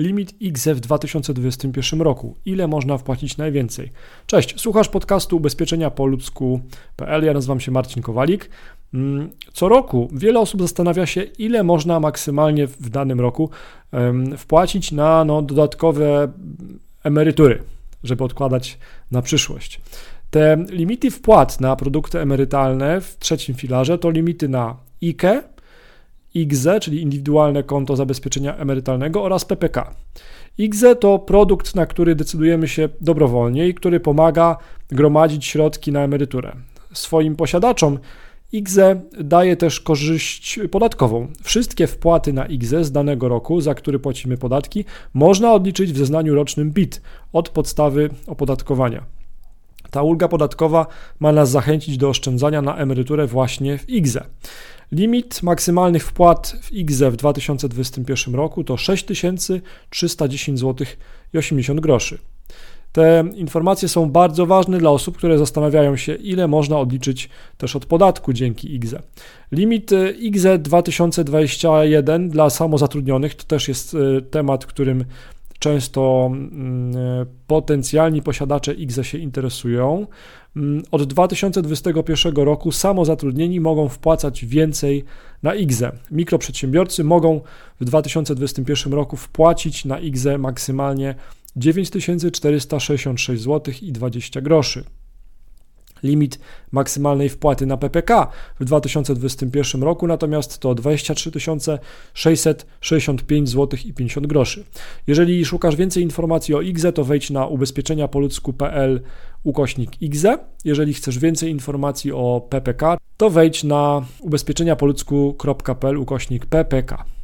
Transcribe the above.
limit IGZE w 2021 roku. Ile można wpłacić najwięcej? Cześć, słuchasz podcastu ubezpieczenia po ludzku.pl. Ja nazywam się Marcin Kowalik. Mm, co roku wiele osób zastanawia się, ile można maksymalnie w danym roku wpłacić na no, dodatkowe emerytury, żeby odkładać na przyszłość. Te limity wpłat na produkty emerytalne w trzecim filarze to limity na IKE, IGZE, czyli indywidualne konto zabezpieczenia emerytalnego oraz PPK. IGZE to produkt, na który decydujemy się dobrowolnie i który pomaga gromadzić środki na emeryturę. Swoim posiadaczom IGZE daje też korzyść podatkową. Wszystkie wpłaty na IGZE z danego roku, za który płacimy podatki, można odliczyć w zeznaniu rocznym PIT od podstawy opodatkowania. Ta ulga podatkowa ma nas zachęcić do oszczędzania na emeryturę właśnie w IGZE. Limit maksymalnych wpłat w IGZE w 2021 roku to 6310 zł i 80 groszy. Te informacje są bardzo ważne dla osób, które zastanawiają się, ile można odliczyć też od podatku dzięki IGZE. Limit IGZE 2021 dla samozatrudnionych to też jest e, temat, którym często mm, potencjalni posiadacze IGZE się interesują. Mm, od 2021 roku samozatrudnieni mogą wpłacać więcej na IGZE. Mikroprzedsiębiorcy mogą w 2021 roku wpłacić na IGZE maksymalnie 9466 zł i 20 groszy. Limit maksymalnej wpłaty na PPK w 2021 roku natomiast to 23 665 zł i 50 groszy. Jeżeli szukasz więcej informacji o IGZE, to wejdź na ubezpieczeniapoludzku.pl ukośnik IGZE. Jeżeli chcesz więcej informacji o PPK, to wejdź na ubezpieczeniapoludzku.pl ukośnik PPK.